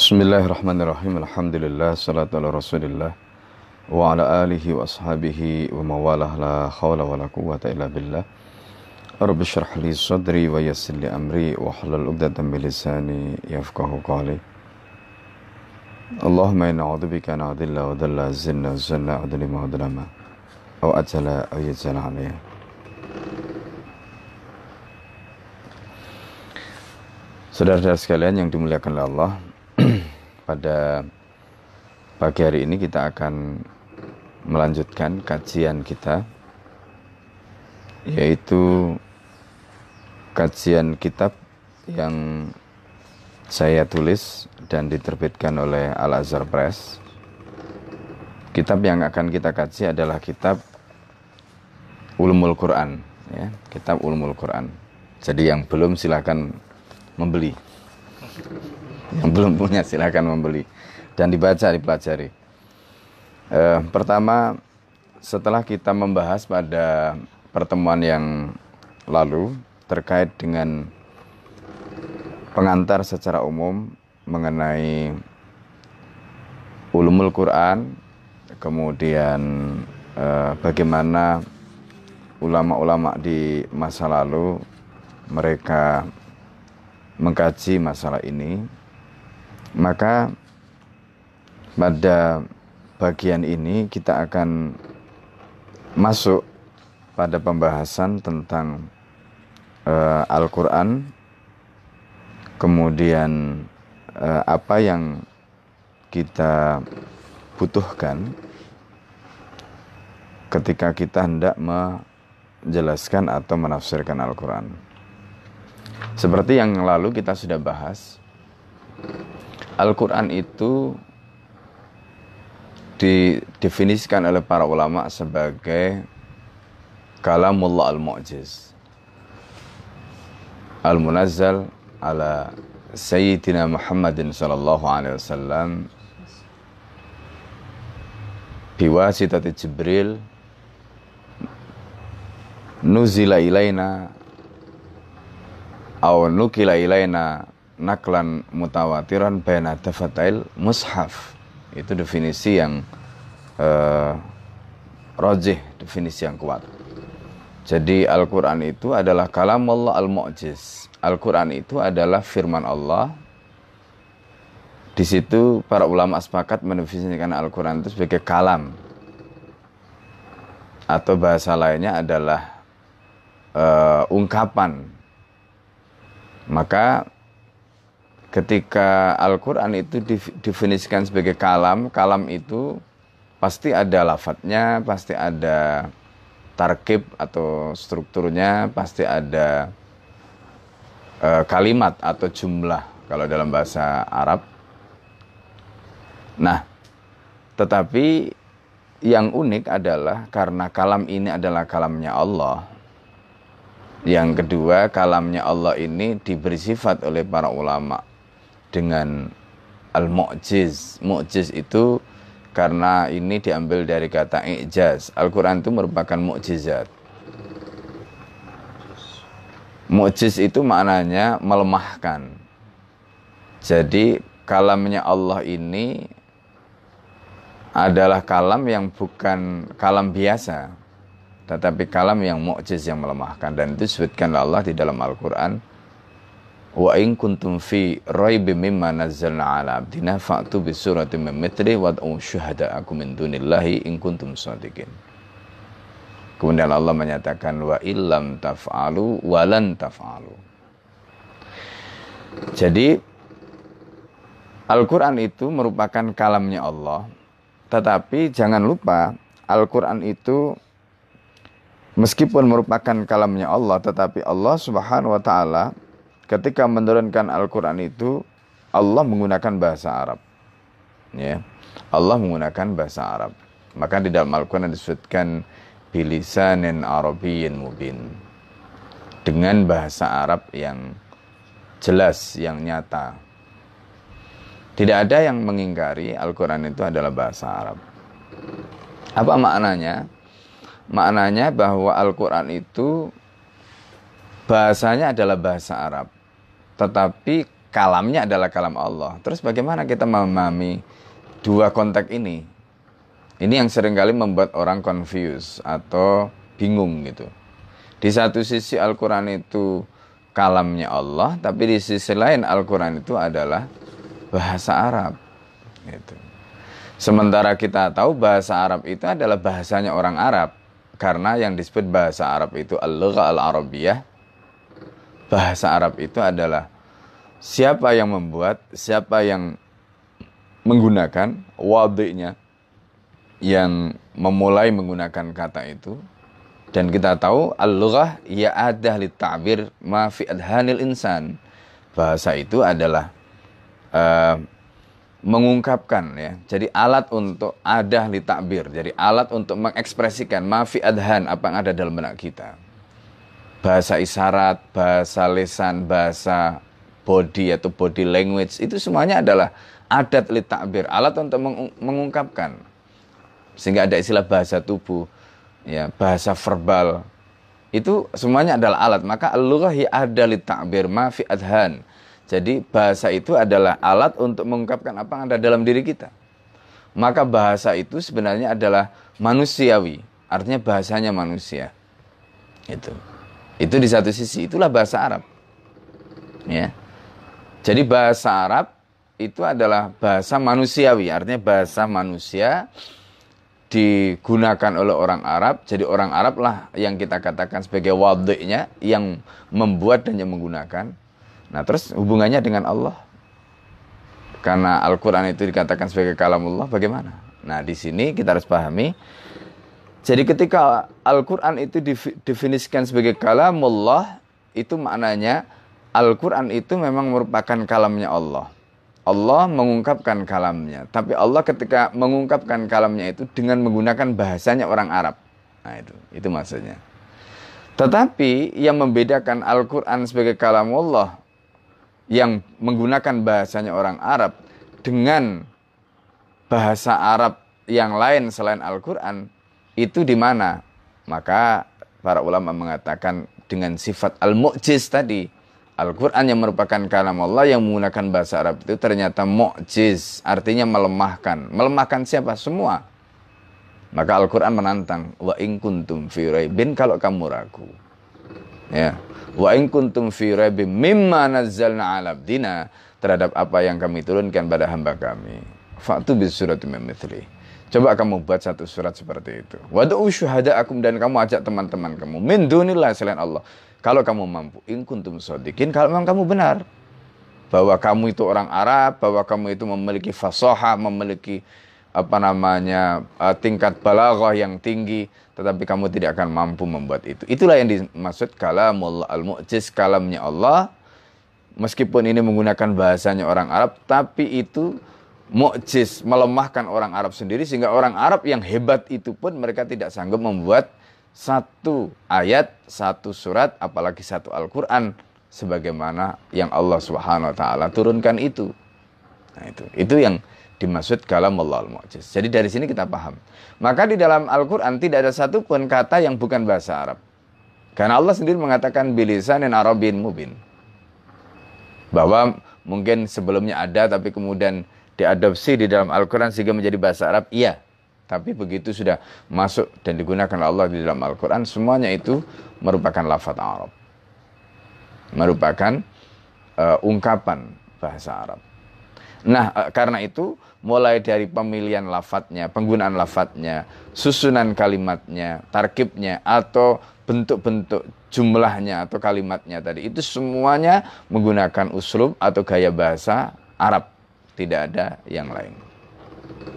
Bismillahirrahmanirrahim. Alhamdulillah salatu ala Rasulillah wa ala alihi wa ashabihi wa mawalah la khawla wa la quwwata illa billah. Rabbi syrah li sadri wa yassir li amri wa halal 'uqdatam min lisani yafqahu qawli. Allahumma inna a'udzubika an adilla wa dalla zinna zanna adlima wa dlama aw ajala aw yajala alayya. Saudara-saudara sekalian yang dimuliakan oleh Allah, pada pagi hari ini kita akan melanjutkan kajian kita yaitu kajian kitab yang saya tulis dan diterbitkan oleh Al Azhar Press. Kitab yang akan kita kaji adalah kitab Ulumul Quran, ya, kitab Ulumul Quran. Jadi yang belum silakan membeli. Yang belum punya silakan membeli dan dibaca, dipelajari. Eh, pertama, setelah kita membahas pada pertemuan yang lalu terkait dengan pengantar secara umum mengenai ulumul Quran, kemudian eh, bagaimana ulama-ulama di masa lalu mereka mengkaji masalah ini, maka pada bagian ini kita akan masuk pada pembahasan tentang uh, Al-Quran, kemudian uh, apa yang kita butuhkan ketika kita hendak menjelaskan atau menafsirkan Al-Quran. Seperti yang lalu kita sudah bahas, Al-Quran itu didefinisikan oleh para ulama sebagai kalamullah al-mu'jiz. Al-munazzal ala sayyidina Muhammadin sallallahu alaihi wasallam. Biwasitati Jibril. Nuzila ilaina. Aw nukila ilaina naklan mutawatiran baina dafatail mushaf. Itu definisi yang uh, rojih definisi yang kuat. Jadi Al-Quran itu adalah kalam Allah al-mu'jiz. Al-Quran itu adalah firman Allah. Di situ para ulama sepakat mendefinisikan Al-Quran itu sebagai kalam. Atau bahasa lainnya adalah uh, ungkapan. Maka ketika Al-Quran itu definisikan sebagai kalam, kalam itu pasti ada lafadznya, pasti ada tarkib atau strukturnya, pasti ada uh, kalimat atau jumlah kalau dalam bahasa Arab. Nah, tetapi yang unik adalah karena kalam ini adalah kalamnya Allah, yang kedua, kalamnya Allah ini diberi sifat oleh para ulama dengan al-mu'jiz. Mu'jiz itu karena ini diambil dari kata ijaz. Al-Quran itu merupakan mu'jizat. Mu'jiz itu maknanya melemahkan. Jadi kalamnya Allah ini adalah kalam yang bukan kalam biasa tetapi kalam yang mukjiz yang melemahkan dan itu disebutkan Allah di dalam Al-Qur'an wa in kuntum fi raibim mimma nazzalna ala abdina fa'tu bi suratin min mithli wad'u syuhada'akum min dunillahi in kuntum shadiqin Kemudian Allah menyatakan wa illam taf'alu walan taf'alu. Jadi Al-Quran itu merupakan kalamnya Allah Tetapi jangan lupa Al-Quran itu meskipun merupakan kalamnya Allah tetapi Allah Subhanahu wa taala ketika menurunkan Al-Qur'an itu Allah menggunakan bahasa Arab. Ya. Allah menggunakan bahasa Arab. Maka di dalam Al-Qur'an disebutkan bilisanin arabiyyin mubin. Dengan bahasa Arab yang jelas, yang nyata. Tidak ada yang mengingkari Al-Quran itu adalah bahasa Arab. Apa maknanya? Maknanya bahwa Al-Quran itu bahasanya adalah bahasa Arab. Tetapi kalamnya adalah kalam Allah. Terus bagaimana kita memahami dua konteks ini? Ini yang sering kali membuat orang confused atau bingung gitu. Di satu sisi Al-Quran itu kalamnya Allah, tapi di sisi lain Al-Quran itu adalah bahasa Arab. Gitu. Sementara kita tahu bahasa Arab itu adalah bahasanya orang Arab. Karena yang disebut bahasa Arab itu al-lugha al-arabiyah. Bahasa Arab itu adalah siapa yang membuat, siapa yang menggunakan wadiknya, yang memulai menggunakan kata itu. Dan kita tahu al-lughah ya adah li ta'bir ma fi adhanil insan. Bahasa itu adalah uh, mengungkapkan ya. Jadi alat untuk adah li takbir. Jadi alat untuk mengekspresikan mafi adhan apa yang ada dalam benak kita. Bahasa isyarat, bahasa lesan, bahasa body atau body language itu semuanya adalah adat li takbir, alat untuk mengungkapkan. Sehingga ada istilah bahasa tubuh, ya, bahasa verbal. Itu semuanya adalah alat. Maka al-lughah ada li takbir mafi adhan jadi bahasa itu adalah alat untuk mengungkapkan apa yang ada dalam diri kita. Maka bahasa itu sebenarnya adalah manusiawi, artinya bahasanya manusia. Itu. Itu di satu sisi itulah bahasa Arab. Ya. Jadi bahasa Arab itu adalah bahasa manusiawi, artinya bahasa manusia digunakan oleh orang Arab. Jadi orang Arab lah yang kita katakan sebagai wadiknya yang membuat dan yang menggunakan. Nah terus hubungannya dengan Allah. Karena Al-Quran itu dikatakan sebagai kalamullah, bagaimana? Nah di sini kita harus pahami. Jadi ketika Al-Quran itu definisikan sebagai kalamullah, itu maknanya Al-Quran itu memang merupakan kalamnya Allah. Allah mengungkapkan kalamnya. Tapi Allah ketika mengungkapkan kalamnya itu dengan menggunakan bahasanya orang Arab. Nah itu, itu maksudnya. Tetapi yang membedakan Al-Quran sebagai kalamullah yang menggunakan bahasanya orang Arab dengan bahasa Arab yang lain selain Al-Quran itu di mana? Maka para ulama mengatakan dengan sifat al-mu'jiz tadi Al-Quran yang merupakan kalam Allah yang menggunakan bahasa Arab itu ternyata mu'jiz artinya melemahkan melemahkan siapa? semua maka Al-Quran menantang wa in kuntum fi bin kalau kamu ragu ya Wa in kuntum fi raibim mimma nazzalna 'ala abdina terhadap apa yang kami turunkan pada hamba kami. Fa'tu bis surati. Coba kamu buat satu surat seperti itu. Wad'u syuhada'akum dan kamu ajak teman-teman kamu min dunillah selain Allah. Kalau kamu mampu, in kuntum shodiqin, kalau memang kamu benar bahwa kamu itu orang Arab, bahwa kamu itu memiliki fasoha, memiliki apa namanya uh, tingkat balaghah yang tinggi, tetapi kamu tidak akan mampu membuat itu. Itulah yang dimaksud kalamullah al-mu'jiz, kalamnya Allah. Meskipun ini menggunakan bahasanya orang Arab, tapi itu mu'jiz, melemahkan orang Arab sendiri sehingga orang Arab yang hebat itu pun mereka tidak sanggup membuat satu ayat, satu surat, apalagi satu Al-Qur'an sebagaimana yang Allah Subhanahu wa taala turunkan itu. Nah, itu. Itu yang dimaksud kalam Allah al-mu'jiz. Jadi dari sini kita paham. Maka di dalam Al-Quran tidak ada satupun kata yang bukan bahasa Arab. Karena Allah sendiri mengatakan bilisan dan arabin mubin. Bahwa mungkin sebelumnya ada tapi kemudian diadopsi di dalam Al-Quran sehingga menjadi bahasa Arab. Iya. Tapi begitu sudah masuk dan digunakan Allah di dalam Al-Quran, semuanya itu merupakan lafaz Arab. Merupakan uh, ungkapan bahasa Arab. Nah, uh, karena itu mulai dari pemilihan lafadznya, penggunaan lafadznya, susunan kalimatnya, tarkibnya, atau bentuk-bentuk jumlahnya atau kalimatnya tadi. Itu semuanya menggunakan uslub atau gaya bahasa Arab. Tidak ada yang lain.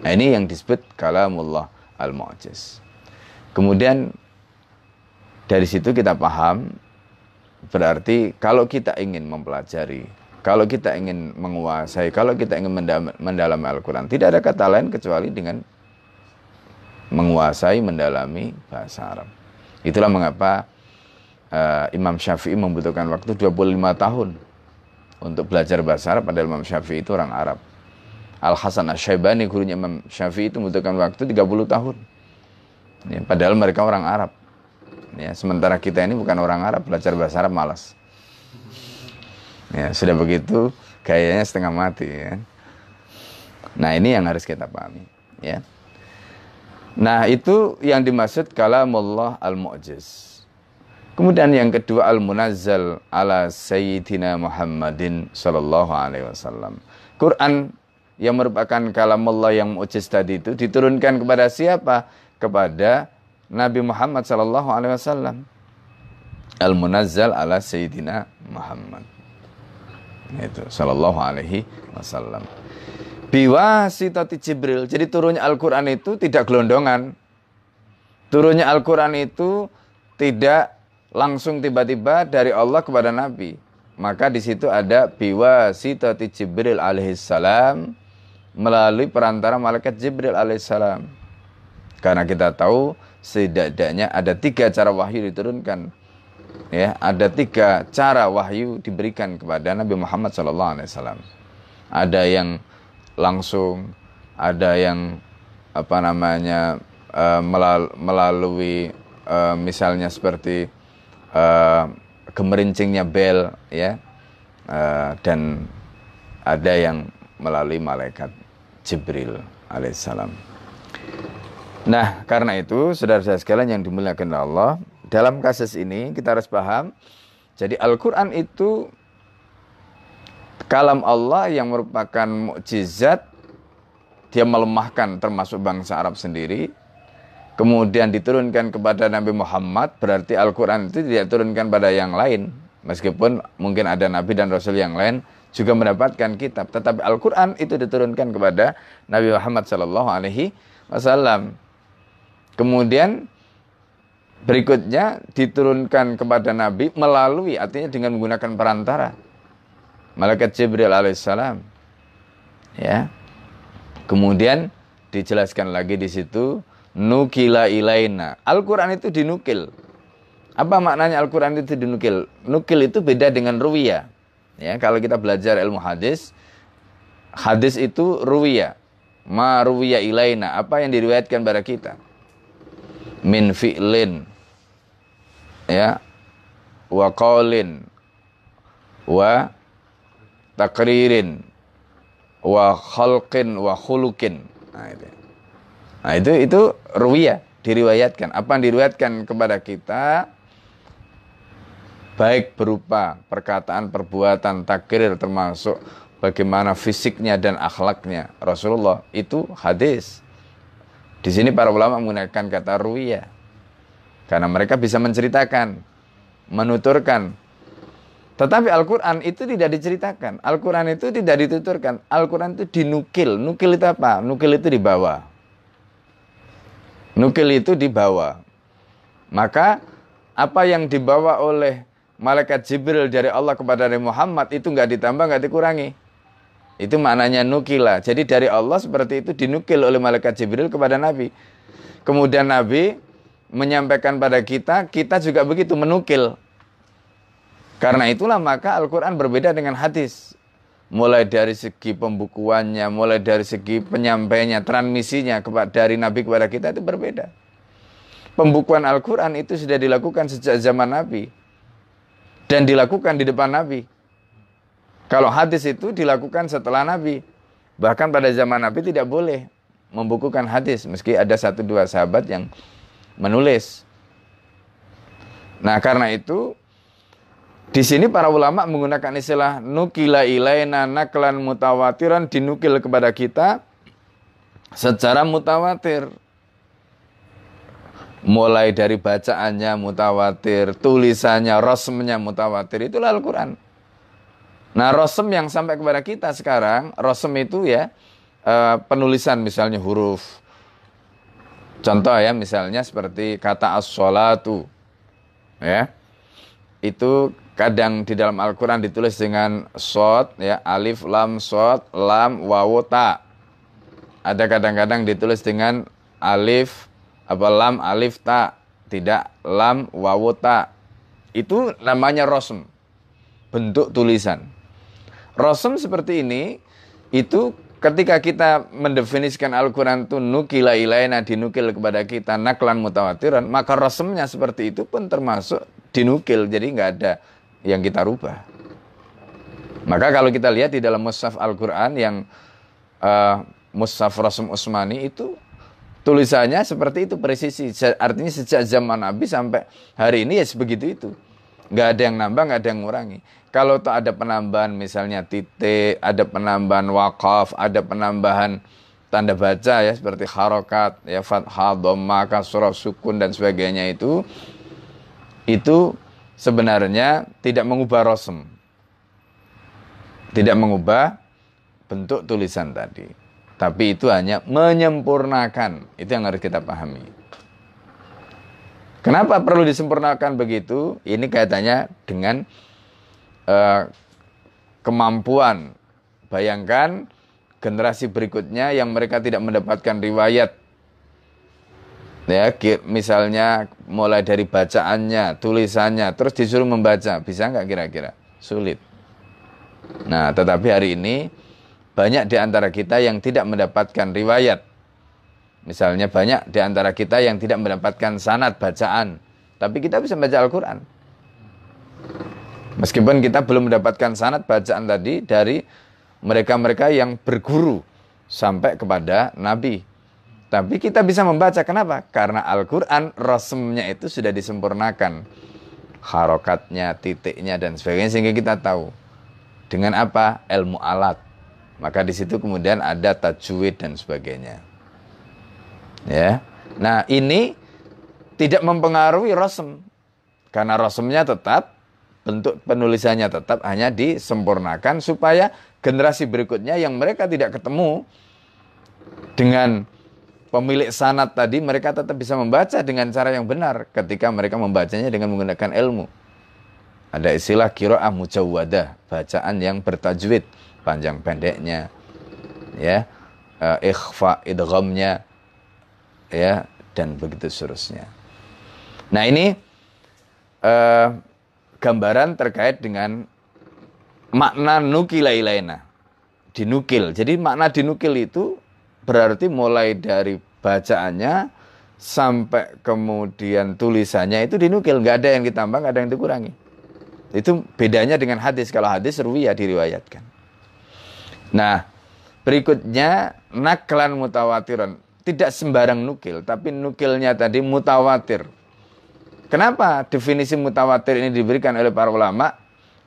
Nah, ini yang disebut kalamullah al-mu'jiz. Kemudian dari situ kita paham berarti kalau kita ingin mempelajari kalau kita ingin menguasai, kalau kita ingin mendalami Al-Quran, tidak ada kata lain kecuali dengan menguasai, mendalami bahasa Arab. Itulah mengapa uh, Imam Syafi'i membutuhkan waktu 25 tahun untuk belajar bahasa Arab, padahal Imam Syafi'i itu orang Arab. Al-Hasan Asy-Syaibani gurunya Imam Syafi'i itu membutuhkan waktu 30 tahun. Ya, padahal mereka orang Arab. Ya, sementara kita ini bukan orang Arab, belajar bahasa Arab malas. Ya, sudah begitu gayanya setengah mati ya. Nah ini yang harus kita pahami ya. Nah itu yang dimaksud kalamullah al-mu'jiz. Kemudian yang kedua al-munazzal ala sayyidina Muhammadin sallallahu alaihi wasallam. Quran yang merupakan kalamullah yang mu'jiz tadi itu diturunkan kepada siapa? Kepada Nabi Muhammad sallallahu alaihi wasallam. Al-munazzal ala sayyidina Muhammad. Itu sallallahu alaihi wasallam biwasitati Jibril. Jadi turunnya Al-Quran itu tidak gelondongan. Turunnya Al-Quran itu tidak langsung tiba-tiba dari Allah kepada Nabi. Maka di situ ada biwasitati Jibril alaihissalam melalui perantara malaikat Jibril alaihissalam. Karena kita tahu setidaknya ada tiga cara wahyu diturunkan. Ya, ada tiga cara wahyu diberikan kepada Nabi Muhammad SAW. Ada yang langsung, ada yang apa namanya uh, melalui uh, misalnya seperti uh, gemerincingnya bel ya dan ada yang melalui malaikat Jibril alaihissalam. Nah, karena itu, saudara-saudara sekalian yang dimuliakan Allah, dalam kasus ini kita harus paham, jadi Al-Quran itu kalam Allah yang merupakan mukjizat dia melemahkan termasuk bangsa Arab sendiri kemudian diturunkan kepada Nabi Muhammad berarti Al-Quran itu tidak diturunkan pada yang lain meskipun mungkin ada Nabi dan Rasul yang lain juga mendapatkan kitab tetapi Al-Quran itu diturunkan kepada Nabi Muhammad Shallallahu Alaihi Wasallam kemudian berikutnya diturunkan kepada Nabi melalui artinya dengan menggunakan perantara malaikat Jibril alaihissalam. Ya. Kemudian dijelaskan lagi di situ nukila ilaina. Al-Qur'an itu dinukil. Apa maknanya Al-Qur'an itu dinukil? Nukil itu beda dengan ruwiyah. Ya, kalau kita belajar ilmu hadis, hadis itu ruwiyah. Ma ruwiyah ilaina, apa yang diriwayatkan pada kita? Min fi'lin. Ya. Wa qawlin. Wa takririn wa khalqin wa khulukin. Nah itu. Nah itu itu ruwiyah diriwayatkan. Apa yang diriwayatkan kepada kita baik berupa perkataan, perbuatan, takrir termasuk bagaimana fisiknya dan akhlaknya Rasulullah itu hadis. Di sini para ulama menggunakan kata ruwiyah karena mereka bisa menceritakan, menuturkan tetapi Al-Quran itu tidak diceritakan. Al-Quran itu tidak dituturkan. Al-Quran itu dinukil. Nukil itu apa? Nukil itu dibawa. Nukil itu dibawa. Maka apa yang dibawa oleh malaikat Jibril dari Allah kepada Nabi Muhammad itu nggak ditambah, nggak dikurangi. Itu maknanya nukila. Jadi dari Allah seperti itu dinukil oleh malaikat Jibril kepada Nabi. Kemudian Nabi menyampaikan pada kita, kita juga begitu menukil karena itulah maka Al-Quran berbeda dengan hadis. Mulai dari segi pembukuannya, mulai dari segi penyampainya, transmisinya dari Nabi kepada kita itu berbeda. Pembukuan Al-Quran itu sudah dilakukan sejak zaman Nabi. Dan dilakukan di depan Nabi. Kalau hadis itu dilakukan setelah Nabi. Bahkan pada zaman Nabi tidak boleh membukukan hadis. Meski ada satu dua sahabat yang menulis. Nah karena itu di sini para ulama menggunakan istilah nukila ilaina naklan mutawatiran dinukil kepada kita secara mutawatir. Mulai dari bacaannya mutawatir, tulisannya, rosmnya mutawatir, itulah Al-Quran. Nah rosem yang sampai kepada kita sekarang, rosem itu ya eh, penulisan misalnya huruf. Contoh ya misalnya seperti kata as-sholatu. Ya, itu kadang di dalam Al-Quran ditulis dengan sod, ya, alif, lam, sod, lam, wawu, ta. Ada kadang-kadang ditulis dengan alif, apa lam, alif, ta. Tidak lam, wawu, ta. Itu namanya rosm. Bentuk tulisan. Rosm seperti ini, itu ketika kita mendefinisikan Al-Quran itu nukila ilaina dinukil kepada kita naklan mutawatiran, maka rosmnya seperti itu pun termasuk dinukil. Jadi nggak ada yang kita rubah. Maka kalau kita lihat di dalam mushaf Al-Qur'an yang uh, mushaf Rasul Usmani itu tulisannya seperti itu presisi. Artinya sejak zaman Nabi sampai hari ini ya sebegitu itu. Nggak ada yang nambah, nggak ada yang ngurangi. Kalau tuh ada penambahan misalnya titik, ada penambahan wakaf, ada penambahan tanda baca ya seperti harokat, ya fathah, dhamma, kasrah, sukun dan sebagainya itu itu sebenarnya tidak mengubah rosem. Tidak mengubah bentuk tulisan tadi. Tapi itu hanya menyempurnakan. Itu yang harus kita pahami. Kenapa perlu disempurnakan begitu? Ini kaitannya dengan uh, kemampuan. Bayangkan generasi berikutnya yang mereka tidak mendapatkan riwayat ya misalnya mulai dari bacaannya, tulisannya, terus disuruh membaca, bisa nggak kira-kira? Sulit. Nah, tetapi hari ini banyak di antara kita yang tidak mendapatkan riwayat. Misalnya banyak di antara kita yang tidak mendapatkan sanat bacaan, tapi kita bisa baca Al-Quran. Meskipun kita belum mendapatkan sanat bacaan tadi dari mereka-mereka yang berguru sampai kepada Nabi tapi kita bisa membaca. Kenapa? Karena Al-Quran, rasemnya itu sudah disempurnakan. Harokatnya, titiknya, dan sebagainya. Sehingga kita tahu. Dengan apa? Ilmu alat. Maka di situ kemudian ada tajwid dan sebagainya. Ya. Nah ini tidak mempengaruhi rasem. Karena rasemnya tetap, bentuk penulisannya tetap hanya disempurnakan supaya generasi berikutnya yang mereka tidak ketemu dengan pemilik sanat tadi mereka tetap bisa membaca dengan cara yang benar ketika mereka membacanya dengan menggunakan ilmu. Ada istilah kiro'ah mujawwadah, bacaan yang bertajwid, panjang pendeknya, ya, uh, ikhfa idghamnya, ya, dan begitu seterusnya. Nah ini uh, gambaran terkait dengan makna nukilailaina, dinukil. Jadi makna dinukil itu berarti mulai dari bacaannya sampai kemudian tulisannya itu dinukil nggak ada yang ditambah nggak ada yang dikurangi itu bedanya dengan hadis kalau hadis ruwiyah diriwayatkan nah berikutnya naklan mutawatiran. Tidak sembarang nukil tapi nukilnya tadi mutawatir. Kenapa definisi mutawatir ini diberikan oleh para ulama?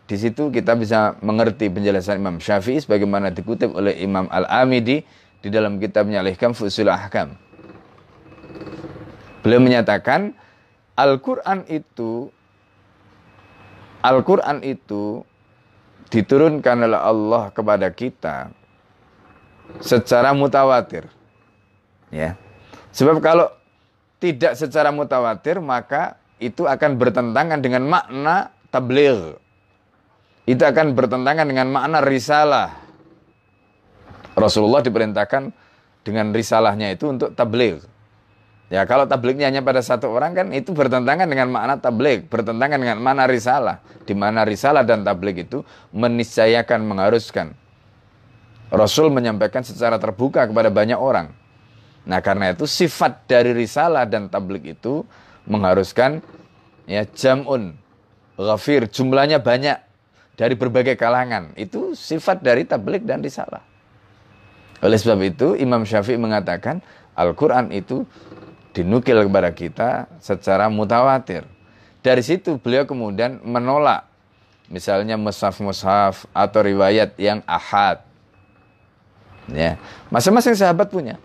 Di situ kita bisa mengerti penjelasan Imam Syafi'i sebagaimana dikutip oleh Imam Al-Amidi di dalam kitabnya Al-Hikam Fusul Ahkam. Beliau menyatakan Al-Qur'an itu Al-Qur'an itu diturunkan oleh Allah kepada kita secara mutawatir. Ya. Sebab kalau tidak secara mutawatir maka itu akan bertentangan dengan makna tabligh. Itu akan bertentangan dengan makna risalah. Rasulullah diperintahkan dengan risalahnya itu untuk tabligh. Ya kalau tablignya hanya pada satu orang kan itu bertentangan dengan makna tabligh, bertentangan dengan makna risalah. Di mana risalah dan tabligh itu meniscayakan, mengharuskan. Rasul menyampaikan secara terbuka kepada banyak orang. Nah karena itu sifat dari risalah dan tabligh itu mengharuskan ya jamun, ghafir, jumlahnya banyak dari berbagai kalangan. Itu sifat dari tabligh dan risalah. Oleh sebab itu Imam Syafi'i mengatakan Al-Quran itu dinukil kepada kita secara mutawatir. Dari situ beliau kemudian menolak misalnya mushaf-mushaf atau riwayat yang ahad. Ya, masing-masing sahabat punya.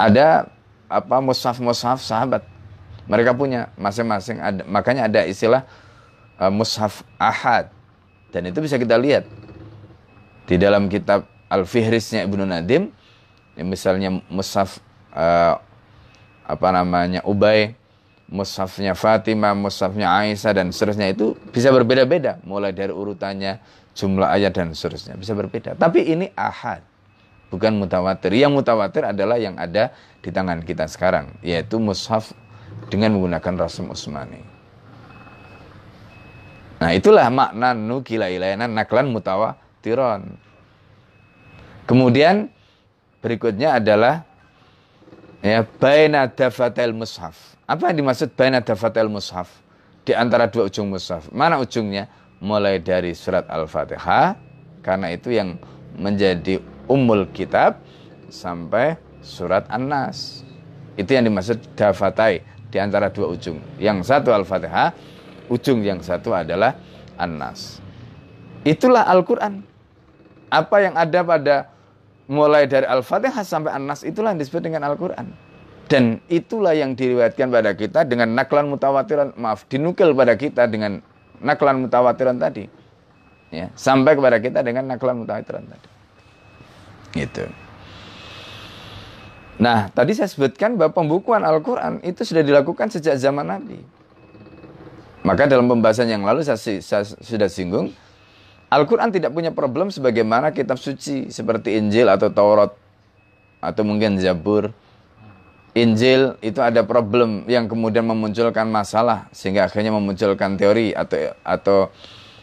Ada apa mushaf-mushaf sahabat. Mereka punya masing-masing ada makanya ada istilah uh, mushaf ahad. Dan itu bisa kita lihat di dalam kitab Al-Fihrisnya Ibnu Nadim, ya misalnya Mushaf uh, apa namanya Ubay, Mushafnya Fatimah, Mushafnya Aisyah dan seterusnya itu bisa berbeda-beda mulai dari urutannya, jumlah ayat dan seterusnya bisa berbeda. Tapi ini ahad, bukan mutawatir. Yang mutawatir adalah yang ada di tangan kita sekarang, yaitu mushaf dengan menggunakan rasum Utsmani. Nah, itulah makna nukila ilayana naklan mutawa tiron. Kemudian berikutnya adalah ya baina dafatil mushaf. Apa yang dimaksud baina dafatil mushaf? Di antara dua ujung mushaf. Mana ujungnya? mulai dari surat Al-Fatihah karena itu yang menjadi umul kitab sampai surat An-Nas. Itu yang dimaksud dafatai di antara dua ujung. Yang satu Al-Fatihah, ujung yang satu adalah An-Nas. Itulah Al-Qur'an. Apa yang ada pada mulai dari Al-Fatihah sampai An-Nas itulah yang disebut dengan Al-Qur'an. Dan itulah yang diriwayatkan pada kita dengan naklan mutawatiran, maaf, dinukil pada kita dengan naklan mutawatiran tadi. Ya, sampai kepada kita dengan naklan mutawatiran tadi. Gitu. Nah, tadi saya sebutkan bahwa pembukuan Al-Quran itu sudah dilakukan sejak zaman Nabi. Maka dalam pembahasan yang lalu saya, saya sudah singgung, Al-Quran tidak punya problem sebagaimana kitab suci seperti Injil atau Taurat atau mungkin Zabur Injil itu ada problem yang kemudian memunculkan masalah sehingga akhirnya memunculkan teori atau atau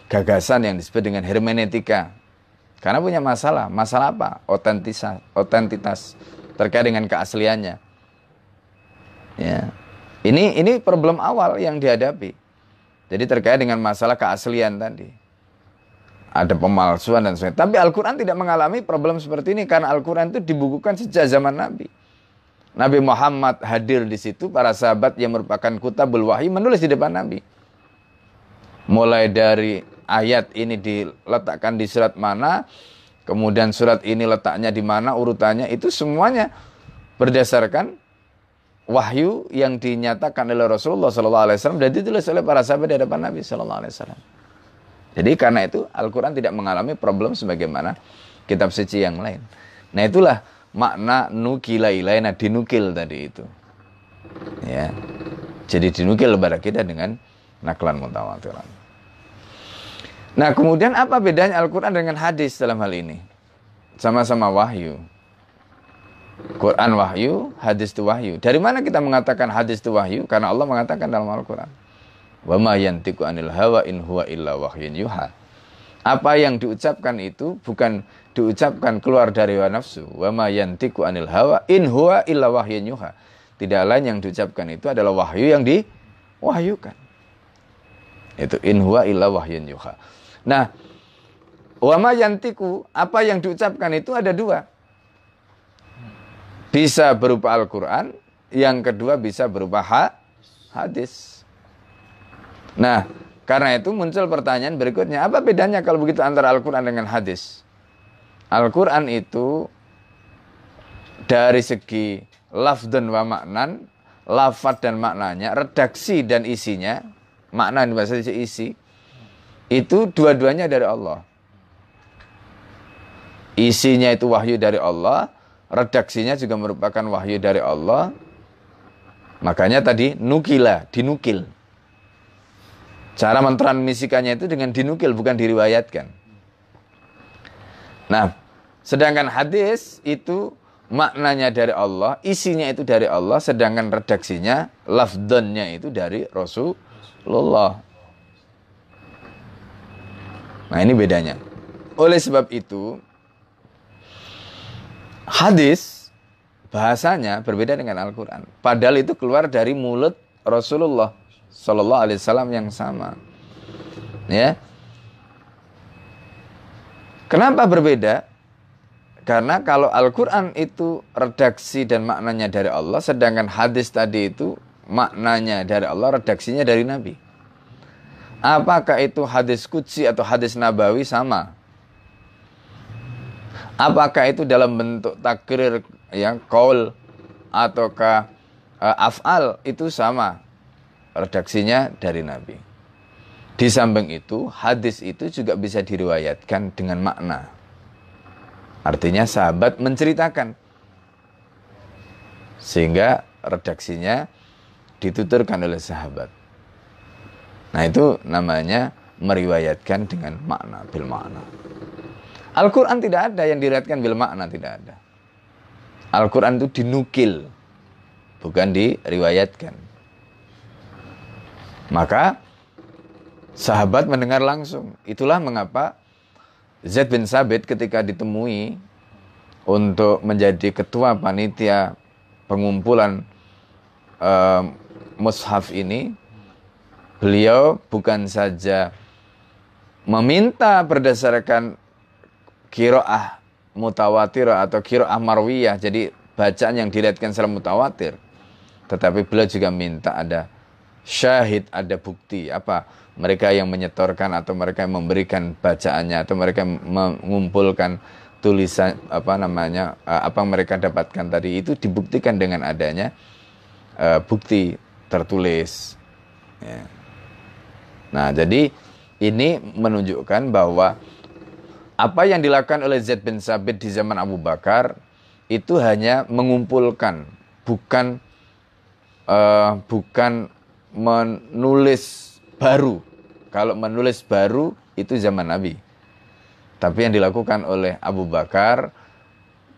gagasan yang disebut dengan hermeneutika. Karena punya masalah. Masalah apa? Otentitas, otentitas terkait dengan keasliannya. Ya. Ini ini problem awal yang dihadapi. Jadi terkait dengan masalah keaslian tadi. Ada pemalsuan dan sebagainya. Tapi Al-Quran tidak mengalami problem seperti ini karena Al-Quran itu dibukukan sejak zaman Nabi. Nabi Muhammad hadir di situ, para sahabat yang merupakan kutabul wahyu menulis di depan Nabi. Mulai dari ayat ini diletakkan di surat mana, kemudian surat ini letaknya di mana, urutannya, itu semuanya berdasarkan wahyu yang dinyatakan oleh Rasulullah SAW dan ditulis oleh para sahabat di hadapan Nabi SAW. Jadi karena itu Al-Quran tidak mengalami problem sebagaimana kitab suci yang lain. Nah itulah makna nukila ilaina dinukil tadi itu. Ya. Jadi dinukil kepada kita dengan naklan mutawatiran. Nah, kemudian apa bedanya Al-Qur'an dengan hadis dalam hal ini? Sama-sama wahyu. Quran wahyu, hadis itu wahyu. Dari mana kita mengatakan hadis itu wahyu? Karena Allah mengatakan dalam Al-Qur'an. Wa anil hawa in huwa illa. Apa yang diucapkan itu bukan diucapkan keluar dari hawa nafsu. Anil hawa in huwa illa. Tidak lain yang diucapkan itu adalah wahyu yang diwahyukan. Itu in huwa illa wahyun yuha. Nah, wa ma yantiku apa yang diucapkan itu ada dua. Bisa berupa Al-Qur'an, yang kedua bisa berupa ha hadis. Nah, karena itu muncul pertanyaan berikutnya, apa bedanya kalau begitu antara Al-Qur'an dengan hadis? Al-Quran itu dari segi lafdan wa maknan, lafad dan maknanya, redaksi dan isinya, makna ini bahasa isi, itu dua-duanya dari Allah. Isinya itu wahyu dari Allah, redaksinya juga merupakan wahyu dari Allah. Makanya tadi nukila, dinukil. Cara mentransmisikannya itu dengan dinukil, bukan diriwayatkan. Nah, sedangkan hadis itu maknanya dari Allah, isinya itu dari Allah, sedangkan redaksinya, lafdannya itu dari Rasulullah. Nah, ini bedanya. Oleh sebab itu, hadis bahasanya berbeda dengan Al-Quran. Padahal itu keluar dari mulut Rasulullah Sallallahu Alaihi Wasallam yang sama. Ya, Kenapa berbeda? Karena kalau Al-Quran itu redaksi dan maknanya dari Allah, sedangkan hadis tadi itu maknanya dari Allah, redaksinya dari Nabi. Apakah itu hadis kutsi atau hadis nabawi sama? Apakah itu dalam bentuk takrir ya kaul ataukah uh, af'al itu sama? Redaksinya dari Nabi. Di samping itu, hadis itu juga bisa diriwayatkan dengan makna. Artinya sahabat menceritakan. Sehingga redaksinya dituturkan oleh sahabat. Nah itu namanya meriwayatkan dengan makna, bil makna. Al-Quran tidak ada yang diriwayatkan bil makna, tidak ada. Al-Quran itu dinukil, bukan diriwayatkan. Maka Sahabat mendengar langsung. Itulah mengapa Zaid bin Sabit ketika ditemui untuk menjadi ketua panitia pengumpulan uh, mushaf ini, beliau bukan saja meminta berdasarkan kiroah mutawatir atau kiroah marwiyah. Jadi bacaan yang dilihatkan secara mutawatir. Tetapi beliau juga minta ada syahid, ada bukti. Apa? Mereka yang menyetorkan atau mereka yang memberikan bacaannya atau mereka mengumpulkan tulisan apa namanya eh, apa mereka dapatkan tadi itu dibuktikan dengan adanya uh, bukti tertulis. Ya. Nah, jadi ini menunjukkan bahwa apa yang dilakukan oleh Zaid bin Sabit di zaman Abu Bakar itu hanya mengumpulkan, bukan uh, bukan menulis baru. Kalau menulis baru itu zaman Nabi. Tapi yang dilakukan oleh Abu Bakar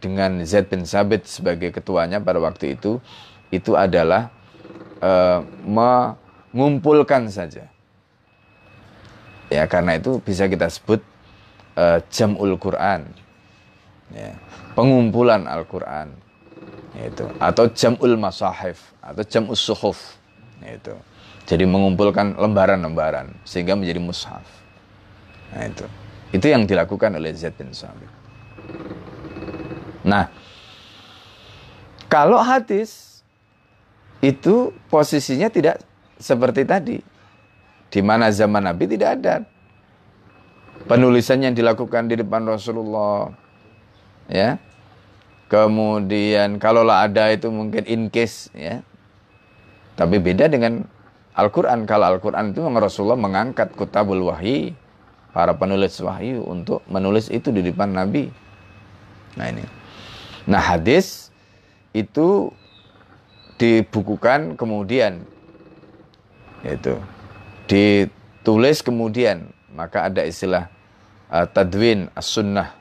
dengan Zaid bin Sabit sebagai ketuanya pada waktu itu itu adalah uh, mengumpulkan saja. Ya, karena itu bisa kita sebut uh, jamul Quran. Ya, pengumpulan Al-Qur'an. Itu atau jamul masahif atau jamus suhuf. Itu. Jadi mengumpulkan lembaran-lembaran sehingga menjadi mushaf. Nah, itu. Itu yang dilakukan oleh Zaid bin Sabit. Nah, kalau hadis itu posisinya tidak seperti tadi. Di mana zaman Nabi tidak ada penulisan yang dilakukan di depan Rasulullah. Ya. Kemudian kalaulah ada itu mungkin in case ya. Tapi beda dengan Al-Qur'an. Kalau Al-Qur'an itu Rasulullah mengangkat kutabul wahyi, para penulis wahyu untuk menulis itu di depan Nabi. Nah ini. Nah hadis itu dibukukan kemudian itu ditulis kemudian maka ada istilah uh, tadwin as-sunnah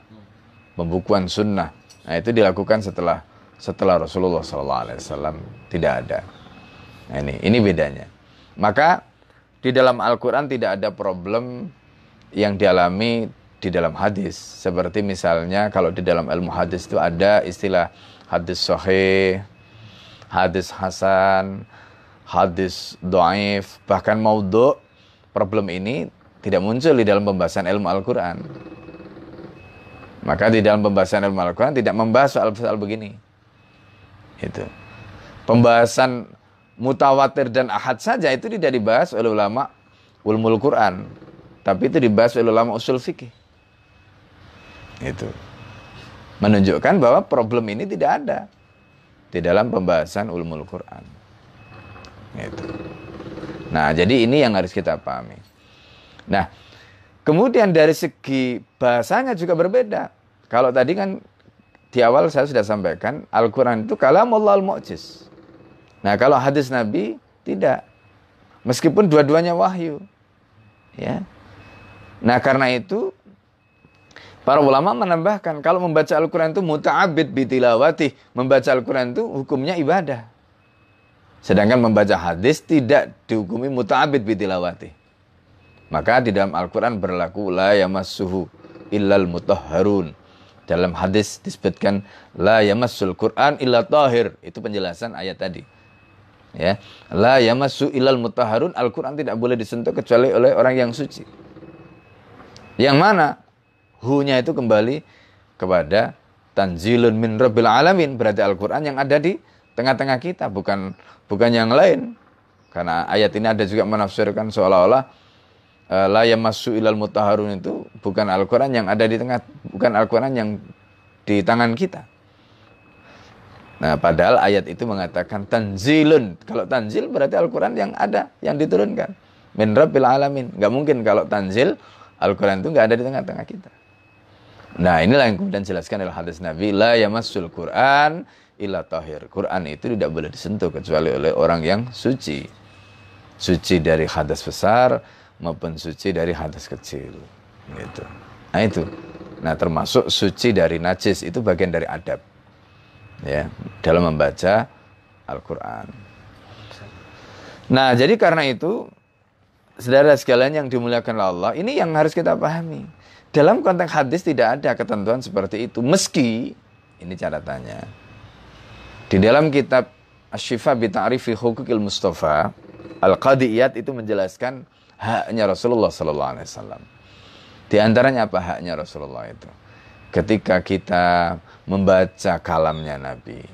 pembukuan sunnah nah itu dilakukan setelah setelah Rasulullah SAW tidak ada nah, ini ini bedanya maka di dalam Al-Quran tidak ada problem yang dialami di dalam hadis seperti misalnya kalau di dalam ilmu hadis itu ada istilah hadis sahih hadis hasan hadis doaif, bahkan maudhu, problem ini tidak muncul di dalam pembahasan ilmu Al-Quran. Maka di dalam pembahasan ilmu Al-Quran tidak membahas soal-soal begini. Itu. Pembahasan mutawatir dan ahad saja itu tidak dibahas oleh ulama ulmul Quran. Tapi itu dibahas oleh ulama usul fikih. Itu. Menunjukkan bahwa problem ini tidak ada di dalam pembahasan ulmul Quran. Gitu. Nah, jadi ini yang harus kita pahami. Nah, kemudian dari segi bahasanya juga berbeda. Kalau tadi kan di awal saya sudah sampaikan Al-Quran itu kalamullah al-mu'jiz. Nah, kalau hadis Nabi tidak. Meskipun dua-duanya wahyu. Ya. Nah, karena itu para ulama menambahkan kalau membaca Al-Quran itu muta'abid bitilawati. Membaca Al-Quran itu hukumnya ibadah. Sedangkan membaca hadis tidak dihukumi muta'abid bitilawati. Maka di dalam Al-Quran berlaku la yamassuhu illal mutahharun. Dalam hadis disebutkan la yamassul Quran illa tahir. Itu penjelasan ayat tadi. Ya, la yamassu illal mutahharun. Al-Quran tidak boleh disentuh kecuali oleh orang yang suci. Yang mana? Hu-nya itu kembali kepada tanzilun min rabbil alamin. Berarti Al-Quran yang ada di tengah-tengah kita, bukan bukan yang lain. Karena ayat ini ada juga menafsirkan seolah-olah uh, la yamassu ilal mutahharun itu bukan Al-Qur'an yang ada di tengah, bukan Al-Qur'an yang di tangan kita. Nah, padahal ayat itu mengatakan tanzilun. Kalau tanzil berarti Al-Qur'an yang ada, yang diturunkan. Min rabbil alamin. Gak mungkin kalau tanzil Al-Qur'an itu nggak ada di tengah-tengah kita. Nah, inilah yang kemudian jelaskan oleh hadis Nabi, la yamassul Qur'an illa tahir. Quran itu tidak boleh disentuh kecuali oleh orang yang suci. Suci dari hadas besar maupun suci dari hadas kecil. Gitu. Nah itu. Nah termasuk suci dari najis itu bagian dari adab. Ya, dalam membaca Al-Quran. Nah jadi karena itu saudara sekalian yang dimuliakan Allah, ini yang harus kita pahami. Dalam konteks hadis tidak ada ketentuan seperti itu. Meski, ini catatannya, di dalam kitab Asyifa bi Ta'rifi Hukukil Mustafa, Al-Qadiyat itu menjelaskan haknya Rasulullah wasallam. Di antaranya apa haknya Rasulullah itu? Ketika kita membaca kalamnya Nabi,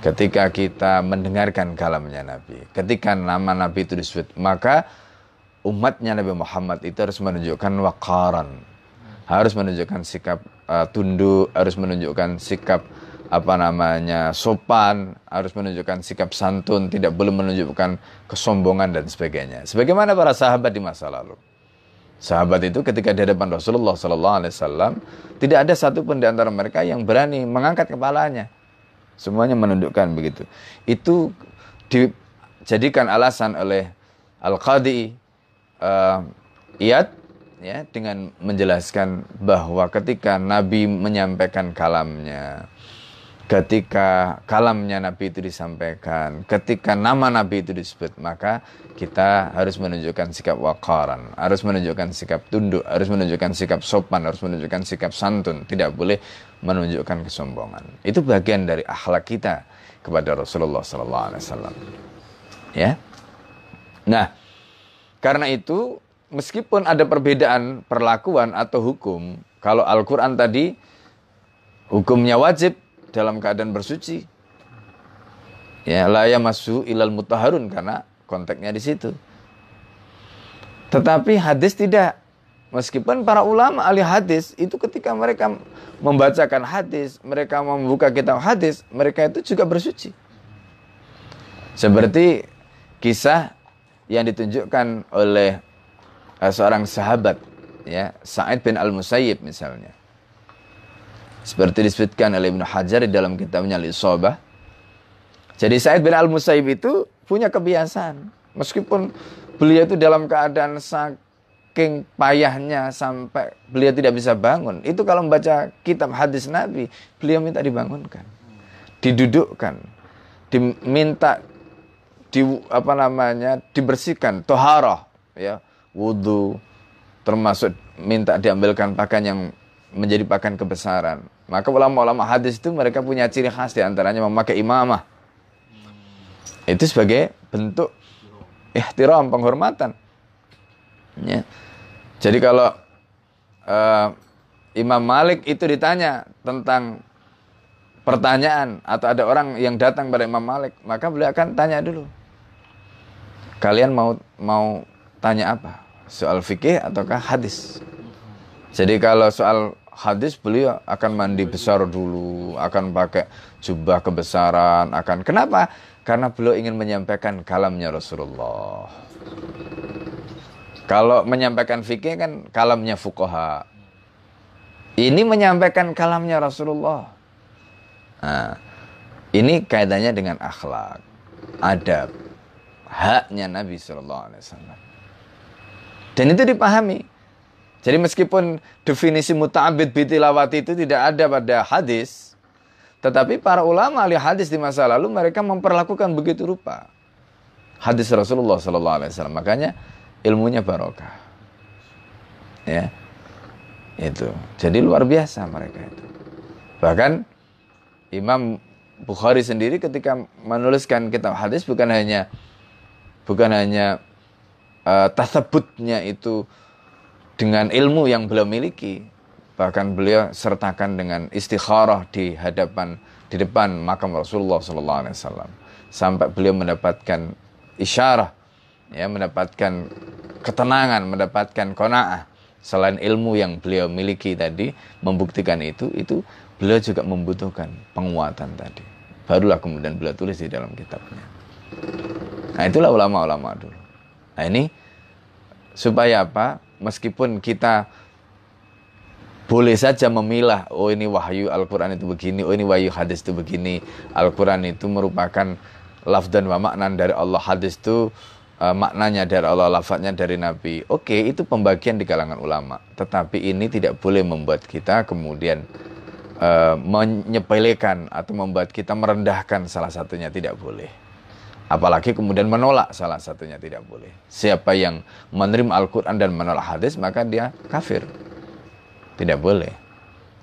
ketika kita mendengarkan kalamnya Nabi, ketika nama Nabi itu disebut, maka umatnya Nabi Muhammad itu harus menunjukkan wakaran, harus menunjukkan sikap uh, tunduk, harus menunjukkan sikap apa namanya sopan, harus menunjukkan sikap santun, tidak boleh menunjukkan kesombongan dan sebagainya. Sebagaimana para sahabat di masa lalu. Sahabat itu ketika di hadapan Rasulullah Sallallahu Alaihi Wasallam tidak ada satupun di antara mereka yang berani mengangkat kepalanya. Semuanya menundukkan begitu. Itu dijadikan alasan oleh Al Qadi uh, Iyad ya dengan menjelaskan bahwa ketika Nabi menyampaikan kalamnya ketika kalamnya Nabi itu disampaikan, ketika nama Nabi itu disebut, maka kita harus menunjukkan sikap wakaran, harus menunjukkan sikap tunduk, harus menunjukkan sikap sopan, harus menunjukkan sikap santun, tidak boleh menunjukkan kesombongan. Itu bagian dari akhlak kita kepada Rasulullah Sallallahu Alaihi Wasallam. Ya. Nah, karena itu meskipun ada perbedaan perlakuan atau hukum, kalau Al-Quran tadi hukumnya wajib, dalam keadaan bersuci. Ya, la masu ilal mutaharun karena konteksnya di situ. Tetapi hadis tidak. Meskipun para ulama ahli hadis itu ketika mereka membacakan hadis, mereka membuka kitab hadis, mereka itu juga bersuci. Seperti kisah yang ditunjukkan oleh uh, seorang sahabat ya, Sa'id bin Al-Musayyib misalnya. Seperti disebutkan oleh Ibnu Hajar di dalam kitabnya Al-Isobah. Jadi Said bin Al-Musayyib itu punya kebiasaan. Meskipun beliau itu dalam keadaan saking payahnya sampai beliau tidak bisa bangun. Itu kalau membaca kitab hadis Nabi, beliau minta dibangunkan. Didudukkan. Diminta di apa namanya dibersihkan toharoh ya wudhu termasuk minta diambilkan pakaian yang menjadi pakaian kebesaran maka ulama-ulama hadis itu mereka punya ciri khas di antaranya memakai imamah. Itu sebagai bentuk ihtiram penghormatan. Ya. Jadi kalau uh, Imam Malik itu ditanya tentang pertanyaan atau ada orang yang datang pada Imam Malik, maka beliau akan tanya dulu. Kalian mau mau tanya apa? Soal fikih ataukah hadis? Jadi kalau soal hadis beliau akan mandi besar dulu, akan pakai jubah kebesaran, akan kenapa? Karena beliau ingin menyampaikan kalamnya Rasulullah. Kalau menyampaikan fikih kan kalamnya fukoha. Ini menyampaikan kalamnya Rasulullah. Nah, ini kaitannya dengan akhlak, adab, haknya Nabi Shallallahu Alaihi Wasallam. Dan itu dipahami. Jadi meskipun definisi muta'abid bitilawati itu tidak ada pada hadis, tetapi para ulama ahli hadis di masa lalu mereka memperlakukan begitu rupa. Hadis Rasulullah Sallallahu Alaihi Wasallam. Makanya ilmunya barokah. Ya, itu. Jadi luar biasa mereka itu. Bahkan Imam Bukhari sendiri ketika menuliskan kitab hadis bukan hanya bukan hanya uh, tasabutnya itu dengan ilmu yang beliau miliki. Bahkan beliau sertakan dengan istikharah di hadapan di depan makam Rasulullah sallallahu alaihi wasallam sampai beliau mendapatkan isyarah ya mendapatkan ketenangan, mendapatkan qanaah selain ilmu yang beliau miliki tadi membuktikan itu itu beliau juga membutuhkan penguatan tadi. Barulah kemudian beliau tulis di dalam kitabnya. Nah, itulah ulama-ulama dulu. Nah, ini supaya apa? Meskipun kita boleh saja memilah, oh ini wahyu Al-Quran itu begini, oh ini wahyu hadis itu begini. Al-Quran itu merupakan laf dan wa maknan dari Allah, hadis itu uh, maknanya dari Allah, lafadznya dari Nabi. Oke, itu pembagian di kalangan ulama. Tetapi ini tidak boleh membuat kita kemudian uh, menyepelekan atau membuat kita merendahkan salah satunya, tidak boleh. Apalagi kemudian menolak salah satunya tidak boleh. Siapa yang menerima Al-Quran dan menolak hadis maka dia kafir. Tidak boleh.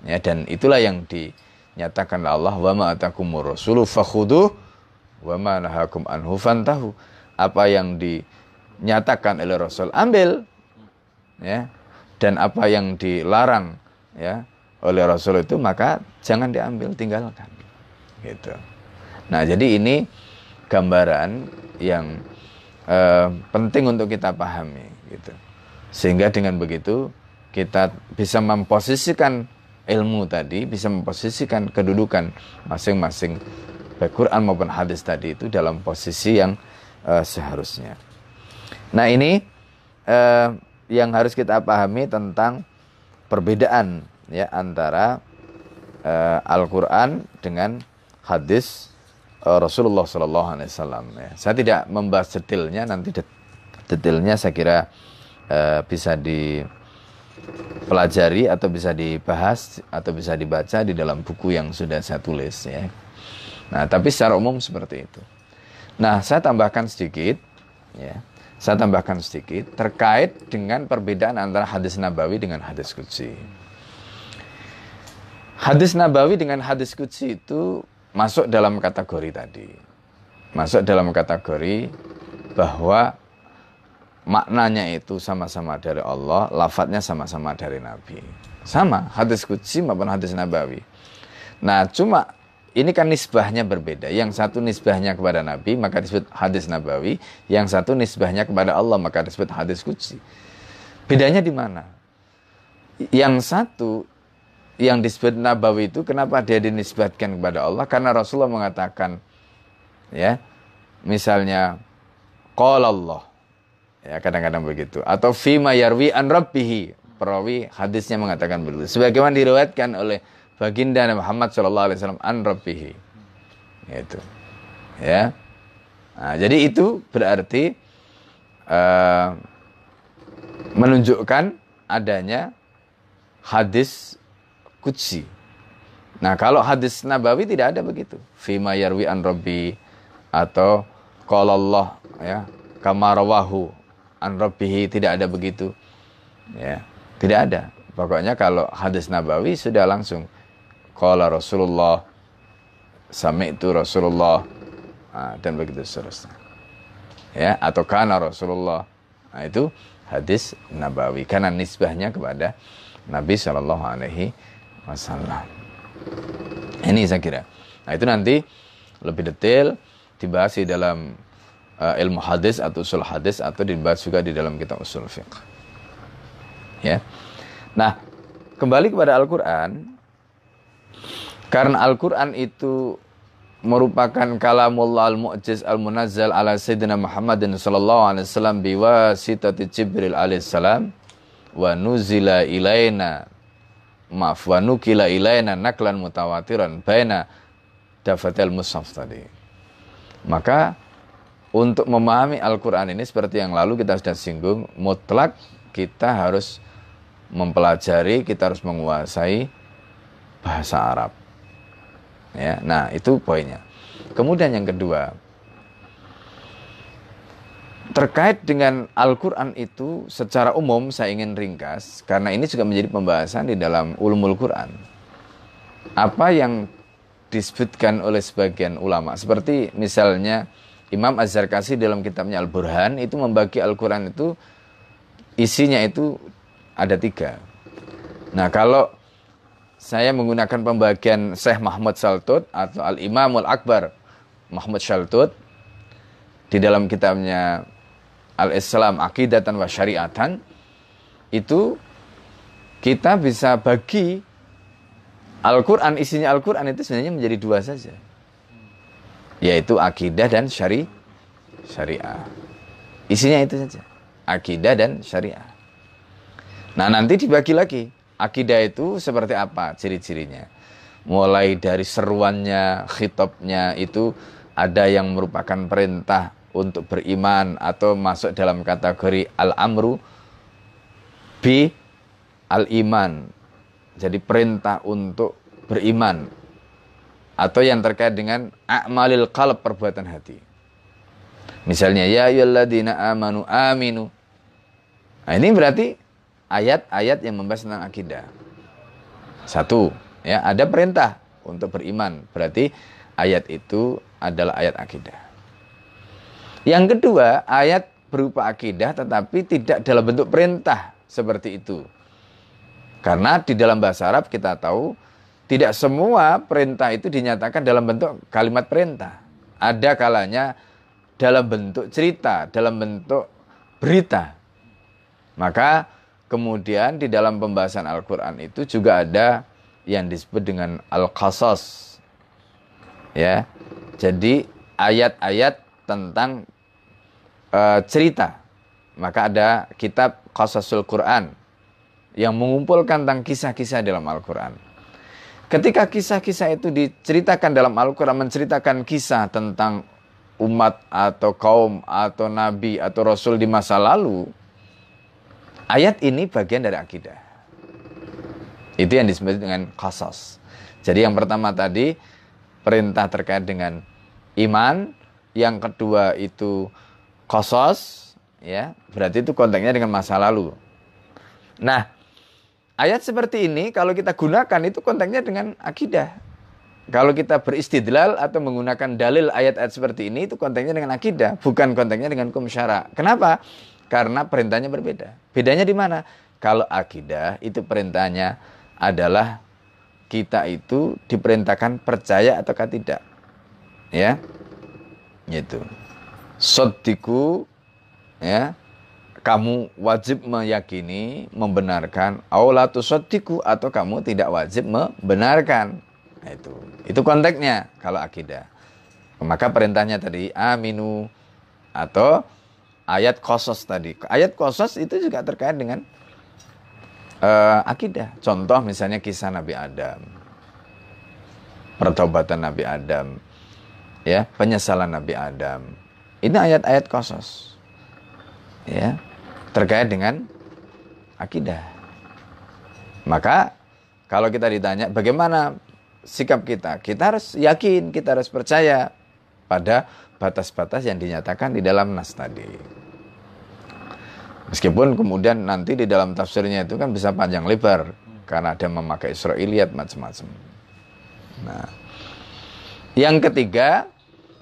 Ya, dan itulah yang dinyatakan Allah wa ma atakumur rasulu fakhuduh wa ma nahakum anhu fantahu. Apa yang dinyatakan oleh Rasul ambil ya dan apa yang dilarang ya oleh Rasul itu maka jangan diambil, tinggalkan. Gitu. Nah, jadi ini gambaran yang eh, penting untuk kita pahami gitu. Sehingga dengan begitu kita bisa memposisikan ilmu tadi, bisa memposisikan kedudukan masing-masing baik Quran maupun hadis tadi itu dalam posisi yang uh, seharusnya. Nah ini uh, yang harus kita pahami tentang perbedaan ya antara uh, Al-Quran dengan hadis uh, Rasulullah Sallallahu Alaihi Wasallam. Ya. Saya tidak membahas detailnya, nanti detailnya saya kira uh, bisa dipelajari atau bisa dibahas atau bisa dibaca di dalam buku yang sudah saya tulis ya. Nah, tapi secara umum seperti itu. Nah, saya tambahkan sedikit ya. Saya tambahkan sedikit terkait dengan perbedaan antara hadis nabawi dengan hadis qudsi. Hadis nabawi dengan hadis qudsi itu masuk dalam kategori tadi. Masuk dalam kategori bahwa maknanya itu sama-sama dari Allah, lafadznya sama-sama dari Nabi. Sama, hadis kudsi maupun hadis nabawi. Nah, cuma ini kan nisbahnya berbeda. Yang satu nisbahnya kepada Nabi, maka disebut hadis nabawi. Yang satu nisbahnya kepada Allah, maka disebut hadis kudsi. Bedanya di mana? Yang satu, yang disebut nabawi itu, kenapa dia dinisbatkan kepada Allah? Karena Rasulullah mengatakan, ya, misalnya, Qala Allah, Ya, kadang-kadang begitu. Atau fima yarwi an rabbihi. Perawi hadisnya mengatakan begitu. Sebagaimana diriwayatkan oleh baginda Muhammad sallallahu alaihi wasallam an rabbihi. Itu. Ya. Nah, jadi itu berarti uh, menunjukkan adanya hadis kutsi. Nah, kalau hadis Nabawi tidak ada begitu. Fima yarwi an rabbi atau qala Allah ya, kama rawahu an rabbihi tidak ada begitu. Ya, tidak ada. Pokoknya kalau hadis Nabawi sudah langsung qala Rasulullah itu Rasulullah nah, dan begitu seterusnya. Ya, atau kana Rasulullah. Nah, itu hadis Nabawi karena nisbahnya kepada Nabi Shallallahu alaihi wasallam. Ini saya kira. Nah, itu nanti lebih detail dibahas di dalam uh, ilmu hadis atau usul hadis atau dibahas juga di dalam kitab usul fiqh. Ya. Nah, kembali kepada Al-Qur'an karena Al-Qur'an itu merupakan kalamullah al-mu'jiz al-munazzal ala sayyidina Muhammadin sallallahu alaihi wasallam biwasitati Jibril alaihi salam wa nuzila ilaina maaf wa nukila ilaina naklan mutawatiran baina dafatil mushaf tadi. Maka untuk memahami Al-Quran ini seperti yang lalu kita sudah singgung, mutlak kita harus mempelajari, kita harus menguasai bahasa Arab. Ya, nah itu poinnya. Kemudian yang kedua, terkait dengan Al-Quran itu secara umum saya ingin ringkas, karena ini juga menjadi pembahasan di dalam ulumul Quran. Apa yang disebutkan oleh sebagian ulama, seperti misalnya Imam Az-Zarkasi dalam kitabnya Al-Burhan itu membagi Al-Quran itu isinya itu ada tiga. Nah kalau saya menggunakan pembagian Syekh Mahmud Saltut atau Al-Imamul Akbar Mahmud Saltut di dalam kitabnya Al-Islam Akidatan wa Syariatan itu kita bisa bagi Al-Quran, isinya Al-Quran itu sebenarnya menjadi dua saja yaitu akidah dan syari syariah. Isinya itu saja. Akidah dan syariah. Nah, nanti dibagi lagi. Akidah itu seperti apa ciri-cirinya? Mulai dari seruannya, khitabnya itu ada yang merupakan perintah untuk beriman atau masuk dalam kategori al-amru bi al-iman. Jadi perintah untuk beriman atau yang terkait dengan a'malil qalb perbuatan hati. Misalnya ya ayyuhalladzina amanu aminu. Nah, ini berarti ayat-ayat yang membahas tentang akidah. Satu, ya, ada perintah untuk beriman. Berarti ayat itu adalah ayat akidah. Yang kedua, ayat berupa akidah tetapi tidak dalam bentuk perintah seperti itu. Karena di dalam bahasa Arab kita tahu tidak semua perintah itu dinyatakan dalam bentuk kalimat perintah. Ada kalanya dalam bentuk cerita, dalam bentuk berita. Maka kemudian di dalam pembahasan Al-Quran itu juga ada yang disebut dengan Al-Qasas. Ya, jadi ayat-ayat tentang uh, cerita. Maka ada kitab Qasasul Quran yang mengumpulkan tentang kisah-kisah dalam Al-Quran. Ketika kisah-kisah itu diceritakan dalam Al-Quran, menceritakan kisah tentang umat atau kaum atau nabi atau rasul di masa lalu, ayat ini bagian dari akidah. Itu yang disebut dengan qasas. Jadi yang pertama tadi perintah terkait dengan iman, yang kedua itu kosos, ya berarti itu konteksnya dengan masa lalu. Nah, ayat seperti ini kalau kita gunakan itu konteksnya dengan akidah. Kalau kita beristidlal atau menggunakan dalil ayat-ayat seperti ini itu konteksnya dengan akidah, bukan konteksnya dengan hukum syara. Kenapa? Karena perintahnya berbeda. Bedanya di mana? Kalau akidah itu perintahnya adalah kita itu diperintahkan percaya atau tidak. Ya. Gitu. Sotiku ya kamu wajib meyakini, membenarkan, aulatu sotiku atau kamu tidak wajib membenarkan. Nah, itu itu konteksnya kalau akidah. Maka perintahnya tadi aminu atau ayat kosos tadi. Ayat kosos itu juga terkait dengan uh, akidah. Contoh misalnya kisah Nabi Adam, pertobatan Nabi Adam, ya penyesalan Nabi Adam. Ini ayat-ayat kosos, ya terkait dengan akidah. Maka kalau kita ditanya bagaimana sikap kita, kita harus yakin, kita harus percaya pada batas-batas yang dinyatakan di dalam nas tadi. Meskipun kemudian nanti di dalam tafsirnya itu kan bisa panjang lebar karena ada memakai Israiliyat macam-macam. Nah, yang ketiga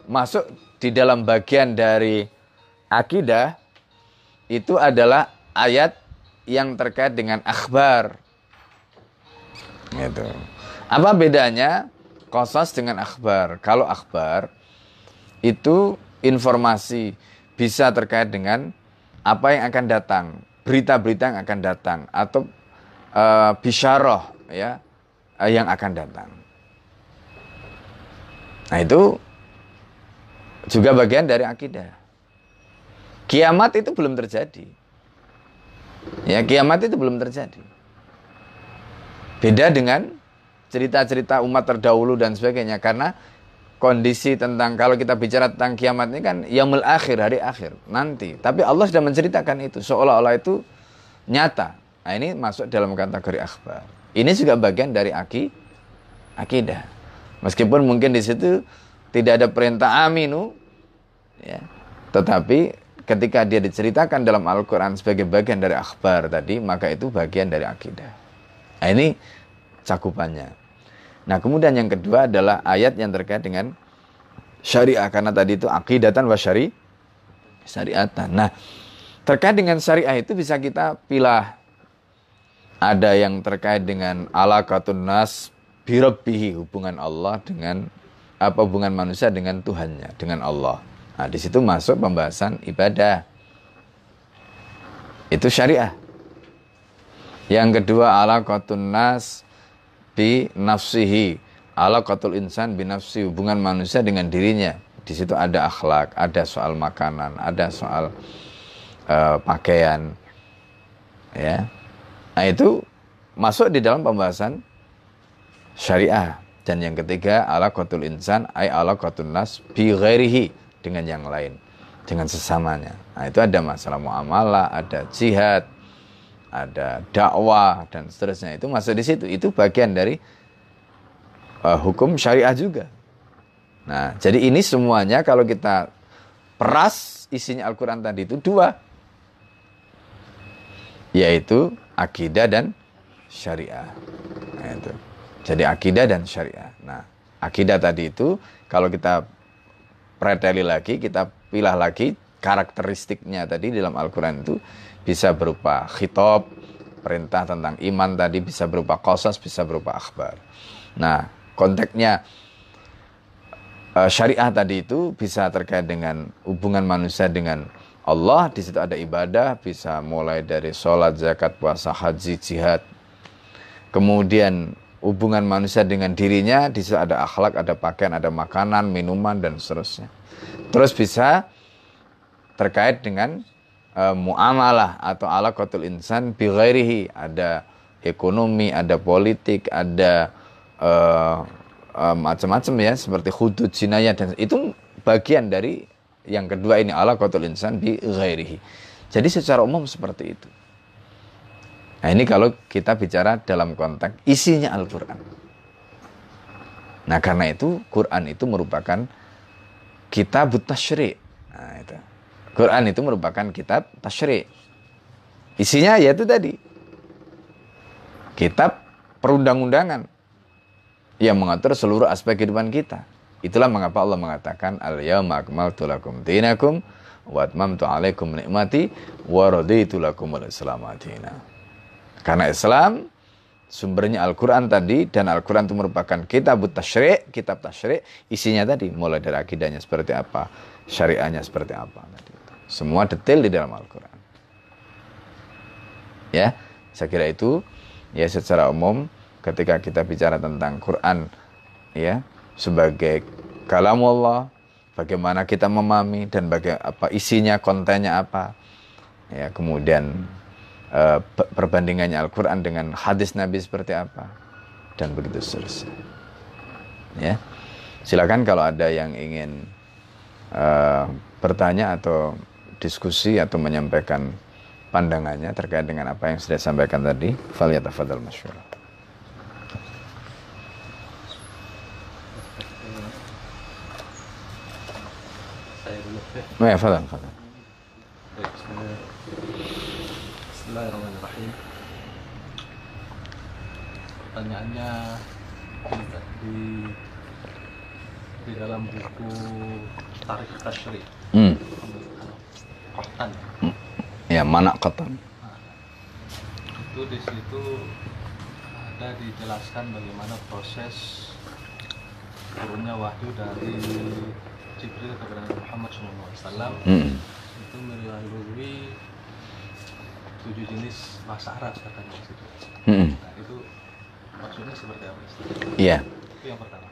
masuk di dalam bagian dari akidah itu adalah ayat yang terkait dengan akhbar. Gitu. Apa bedanya kosas dengan akhbar? Kalau akhbar itu informasi bisa terkait dengan apa yang akan datang, berita-berita yang akan datang atau uh, bisyarah ya uh, yang akan datang. Nah, itu juga bagian dari akidah. Kiamat itu belum terjadi. Ya, kiamat itu belum terjadi. Beda dengan cerita-cerita umat terdahulu dan sebagainya karena kondisi tentang kalau kita bicara tentang kiamat ini kan yaumul akhir hari akhir nanti. Tapi Allah sudah menceritakan itu seolah-olah itu nyata. Nah, ini masuk dalam kategori akhbar. Ini juga bagian dari aki akidah. Meskipun mungkin di situ tidak ada perintah aminu ya. Tetapi ketika dia diceritakan dalam Al-Quran sebagai bagian dari akhbar tadi, maka itu bagian dari akidah. Nah ini cakupannya. Nah kemudian yang kedua adalah ayat yang terkait dengan syariah. Karena tadi itu akidatan wa syari, syariatan. Nah terkait dengan syariah itu bisa kita pilih. Ada yang terkait dengan alaqatun nas birabbihi, hubungan Allah dengan apa hubungan manusia dengan Tuhannya, dengan Allah. Nah, di situ masuk pembahasan ibadah. Itu syariah. Yang kedua ala nas bi nafsihi. Ala qatul insan bi nafsi hubungan manusia dengan dirinya. Di situ ada akhlak, ada soal makanan, ada soal uh, pakaian. Ya. Nah, itu masuk di dalam pembahasan syariah. Dan yang ketiga ala qatul insan ay ala qatun nas bi ghairihi dengan yang lain, dengan sesamanya. Nah, itu ada masalah muamalah, ada jihad, ada dakwah dan seterusnya. Itu masuk di situ. Itu bagian dari uh, hukum syariah juga. Nah, jadi ini semuanya kalau kita peras isinya Al-Qur'an tadi itu dua. Yaitu akidah dan syariah. Nah, itu. Jadi akidah dan syariah. Nah, akidah tadi itu kalau kita preteli lagi, kita pilah lagi karakteristiknya tadi dalam Al-Quran itu bisa berupa khitab, perintah tentang iman tadi bisa berupa kosas, bisa berupa akhbar. Nah, konteksnya uh, syariah tadi itu bisa terkait dengan hubungan manusia dengan Allah. Di situ ada ibadah, bisa mulai dari sholat, zakat, puasa, haji, jihad. Kemudian hubungan manusia dengan dirinya, di situ ada akhlak, ada pakaian, ada makanan, minuman, dan seterusnya. Terus bisa terkait dengan uh, muamalah atau ala kotul insan bi ada ekonomi, ada politik, ada uh, uh, macam-macam ya seperti hudud jinayah dan itu bagian dari yang kedua ini ala kotul insan bi ghairihi. Jadi secara umum seperti itu. Nah ini kalau kita bicara dalam konteks isinya Al-Quran. Nah karena itu Quran itu merupakan kitab tasyri. Nah itu. Quran itu merupakan kitab tasyri. Isinya yaitu tadi. Kitab perundang-undangan yang mengatur seluruh aspek kehidupan kita. Itulah mengapa Allah mengatakan al-yauma akmaltu lakum dinakum wa atmamtu alaikum nikmati wa raditu lakum al-islam Karena Islam sumbernya Al-Quran tadi dan Al-Quran itu merupakan kitab tasyri' kitab tasyri' isinya tadi mulai dari akidahnya seperti apa syariahnya seperti apa tadi semua detail di dalam Al-Quran. Ya saya kira itu ya secara umum ketika kita bicara tentang Quran ya sebagai kalam Allah bagaimana kita memahami dan bagaimana apa isinya kontennya apa ya kemudian uh, perbandingannya Al-Quran dengan hadis Nabi seperti apa dan begitu seterusnya ya silakan kalau ada yang ingin uh, bertanya atau diskusi atau menyampaikan pandangannya terkait dengan apa yang sudah disampaikan tadi fal yatafadhal masyurah Ya, fadal. Bismillahirrahmanirrahim. Pertanyaannya di di dalam buku Tarikh Tashri. Hmm. Qahtan. Ya, mana Qahtan? Nah, itu di situ ada dijelaskan bagaimana proses turunnya wahyu dari Jibril kepada Muhammad SAW hmm. itu melalui tujuh jenis bahasa Arab katanya di situ. Hmm. Nah itu maksudnya seperti apa? Iya. Itu yang pertama.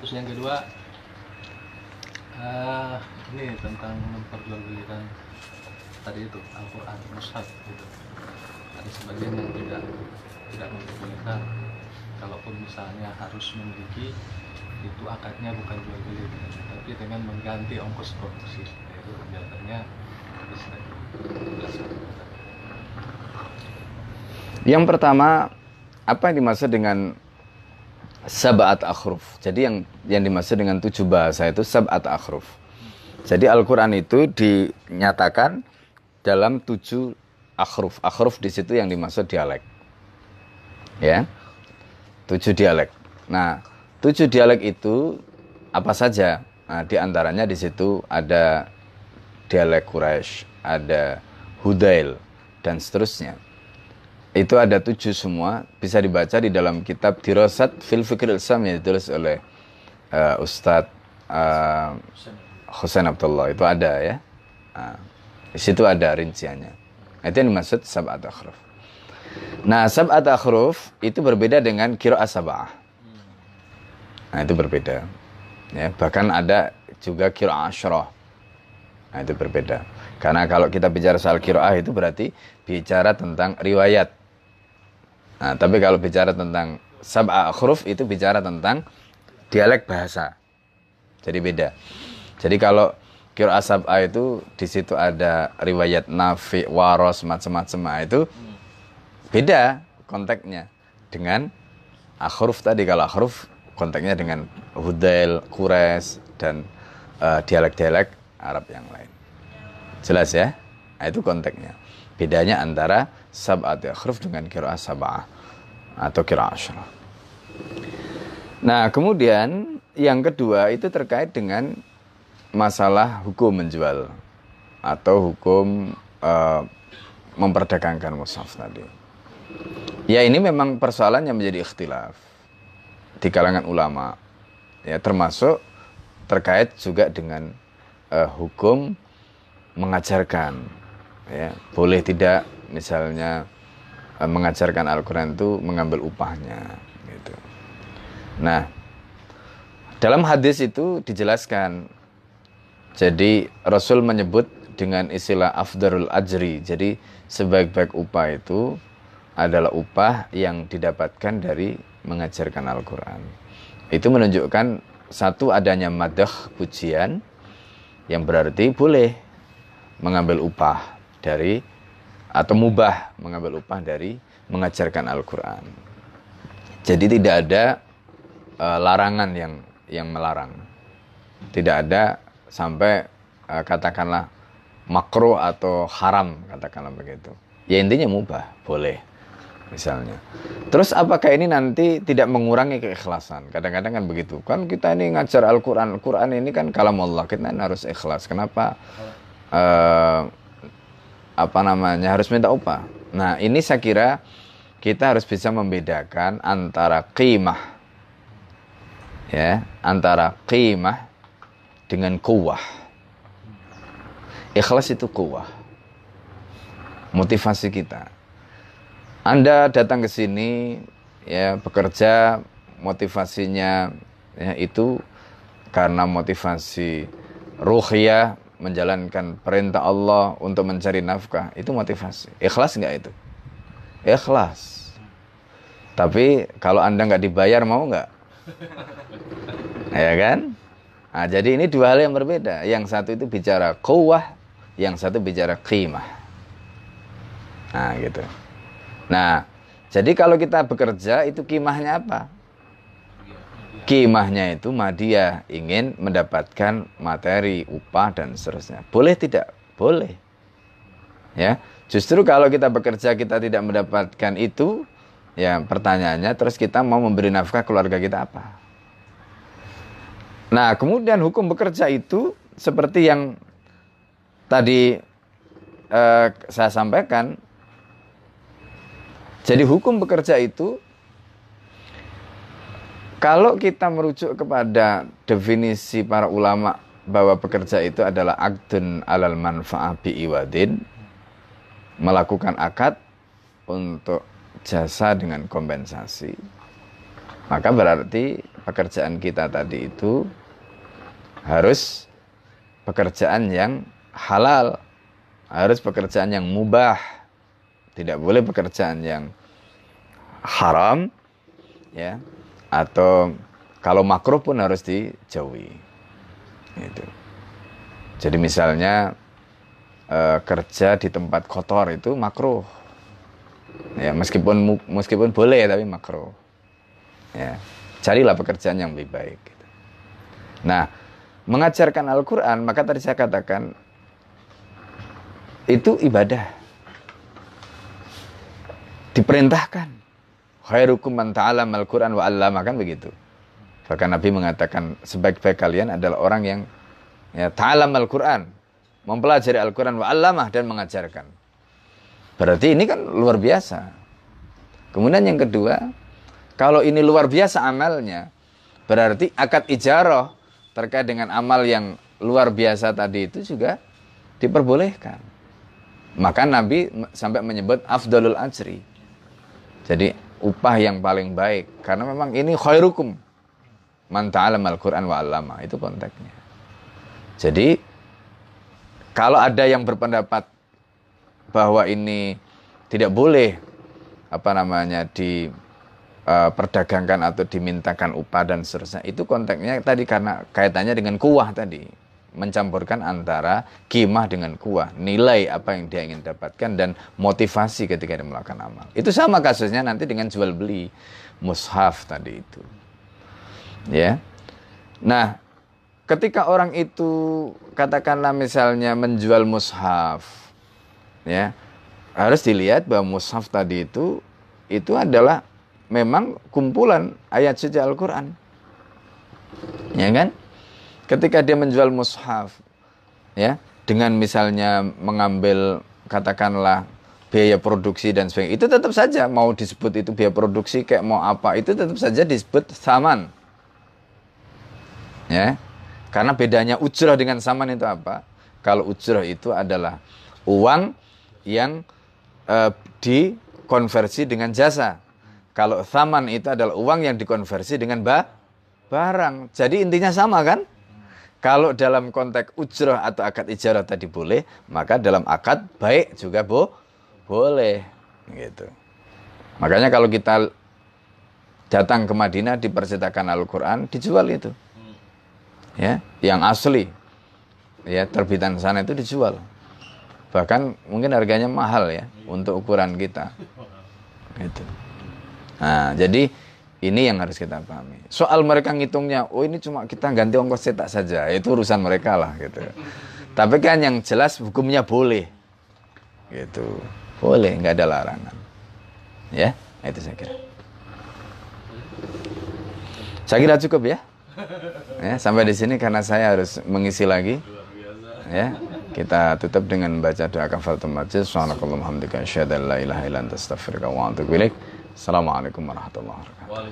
Terus yang kedua, uh, ini tentang memperjualbelikan tadi itu Al-Quran, Mushaf gitu. Ada sebagian yang tidak tidak memperbolehkan. Kalaupun misalnya harus memiliki itu akadnya bukan jual beli tapi dengan mengganti ongkos produksi itu kelihatannya bisa dijelaskan yang pertama apa yang dimaksud dengan sab'at akhruf? Jadi yang yang dimaksud dengan tujuh bahasa itu sab'at akhruf. Jadi Al-Quran itu dinyatakan dalam tujuh akhruf. Akhruf di situ yang dimaksud dialek. Ya. Tujuh dialek. Nah Tujuh dialek itu apa saja? Nah, di antaranya di situ ada dialek Quraisy, ada Hudail, dan seterusnya. Itu ada tujuh semua, bisa dibaca di dalam kitab Dirosat Fil Fikr Islam yang ditulis oleh uh, Ustadz uh, Hussein Abdullah. Itu ada ya. Nah, di situ ada rinciannya. Nah, itu yang dimaksud sab'at akhruf. Nah, sab'at akhruf itu berbeda dengan kiro asabah. Nah itu berbeda. Ya, bahkan ada juga kira asyroh. Nah itu berbeda. Karena kalau kita bicara soal kiroah itu berarti bicara tentang riwayat. Nah, tapi kalau bicara tentang sab'a huruf itu bicara tentang dialek bahasa. Jadi beda. Jadi kalau kiroah sab'a itu di situ ada riwayat nafi, waros, macam-macam. Nah, itu beda konteksnya dengan akhruf tadi. Kalau akhruf konteksnya dengan Hudail, Kures, dan uh, dialek-dialek Arab yang lain. Jelas ya? Nah, itu konteksnya. Bedanya antara sab'at yakhruf dengan kira'ah sab'ah atau kira'ah asyarah. Nah, kemudian yang kedua itu terkait dengan masalah hukum menjual atau hukum uh, memperdagangkan mushaf tadi. Ya ini memang persoalan yang menjadi ikhtilaf di kalangan ulama. Ya termasuk terkait juga dengan uh, hukum mengajarkan ya boleh tidak misalnya uh, mengajarkan Al-Qur'an itu mengambil upahnya gitu. Nah, dalam hadis itu dijelaskan jadi Rasul menyebut dengan istilah afdarul ajri. Jadi sebaik-baik upah itu adalah upah yang didapatkan dari mengajarkan Al-Qur'an. Itu menunjukkan satu adanya madah pujian yang berarti boleh mengambil upah dari atau mubah mengambil upah dari mengajarkan Al-Qur'an. Jadi tidak ada uh, larangan yang yang melarang. Tidak ada sampai uh, katakanlah makro atau haram katakanlah begitu. Ya intinya mubah, boleh misalnya. Terus apakah ini nanti tidak mengurangi keikhlasan? Kadang-kadang kan begitu. Kan kita ini ngajar Al-Qur'an, Al-Qur'an ini kan kalam Allah, kita harus ikhlas. Kenapa? Uh, apa namanya harus minta upah. Nah ini saya kira kita harus bisa membedakan antara qimah ya antara qimah dengan kuwah. Ikhlas itu kuwah. Motivasi kita. Anda datang ke sini ya bekerja motivasinya ya itu karena motivasi ruhiyah menjalankan perintah Allah untuk mencari nafkah itu motivasi. Ikhlas nggak itu? Ikhlas. Tapi kalau anda nggak dibayar mau nggak? Ya kan? Nah, jadi ini dua hal yang berbeda. Yang satu itu bicara kuwah yang satu bicara qimah. Nah gitu. Nah jadi kalau kita bekerja itu kimahnya apa Kimahnya itu Madia ingin mendapatkan materi, upah dan seterusnya. Boleh tidak? Boleh. Ya, justru kalau kita bekerja kita tidak mendapatkan itu, ya pertanyaannya terus kita mau memberi nafkah keluarga kita apa? Nah, kemudian hukum bekerja itu seperti yang tadi eh, saya sampaikan. Jadi hukum bekerja itu kalau kita merujuk kepada definisi para ulama bahwa pekerja itu adalah akdun alal manfa'ah iwadin melakukan akad untuk jasa dengan kompensasi. Maka berarti pekerjaan kita tadi itu harus pekerjaan yang halal harus pekerjaan yang mubah. Tidak boleh pekerjaan yang haram ya atau kalau makruh pun harus dijauhi. Itu. Jadi misalnya e, kerja di tempat kotor itu makruh. Ya, meskipun meskipun boleh tapi makruh. Ya, carilah pekerjaan yang lebih baik. Gitu. Nah, mengajarkan Al-Quran, maka tadi saya katakan itu ibadah. Diperintahkan khairukum man ta'allama al-Qur'an wa 'allama kan begitu. Bahkan Nabi mengatakan sebaik-baik kalian adalah orang yang ya ta'allam al-Qur'an, mempelajari Al-Qur'an wa 'allamah dan mengajarkan. Berarti ini kan luar biasa. Kemudian yang kedua, kalau ini luar biasa amalnya, berarti akad ijarah terkait dengan amal yang luar biasa tadi itu juga diperbolehkan. Maka Nabi sampai menyebut afdalul ajri. Jadi upah yang paling baik. Karena memang ini khairukum. Man ta'allama al-Qur'an wa 'allama. Itu konteksnya. Jadi kalau ada yang berpendapat bahwa ini tidak boleh apa namanya di uh, perdagangkan atau dimintakan upah dan seterusnya itu konteksnya tadi karena kaitannya dengan kuah tadi mencampurkan antara kimah dengan kuah, nilai apa yang dia ingin dapatkan dan motivasi ketika dia melakukan amal. Itu sama kasusnya nanti dengan jual beli mushaf tadi itu. Ya. Nah, ketika orang itu katakanlah misalnya menjual mushaf ya, harus dilihat bahwa mushaf tadi itu itu adalah memang kumpulan ayat suci Al-Qur'an. Ya kan? Ketika dia menjual mushaf ya dengan misalnya mengambil katakanlah biaya produksi dan sebagainya. Itu tetap saja mau disebut itu biaya produksi kayak mau apa itu tetap saja disebut saman. Ya. Karena bedanya ujrah dengan saman itu apa? Kalau ujrah itu adalah uang yang uh, dikonversi dengan jasa. Kalau saman itu adalah uang yang dikonversi dengan ba barang. Jadi intinya sama kan? Kalau dalam konteks ujrah atau akad ijarah tadi boleh, maka dalam akad baik juga bo boleh. Gitu. Makanya kalau kita datang ke Madinah di percetakan Al-Quran, dijual itu. Ya, yang asli. Ya, terbitan sana itu dijual. Bahkan mungkin harganya mahal ya untuk ukuran kita. Gitu. Nah, jadi ini yang harus kita pahami. Soal mereka ngitungnya, oh ini cuma kita ganti ongkos cetak saja, itu urusan mereka lah gitu. Tapi kan yang jelas hukumnya boleh, gitu, boleh, nggak ada larangan. Ya, itu saya kira. Saya kira cukup ya. Ya, sampai di sini karena saya harus mengisi lagi. Ya, kita tutup dengan baca doa kafaratul majlis. Subhanakallahumma hamdika asyhadu an la ilaha illa anta astaghfiruka wa atubu ilaik. Assalamualaikum warahmatullahi wabarakatuh.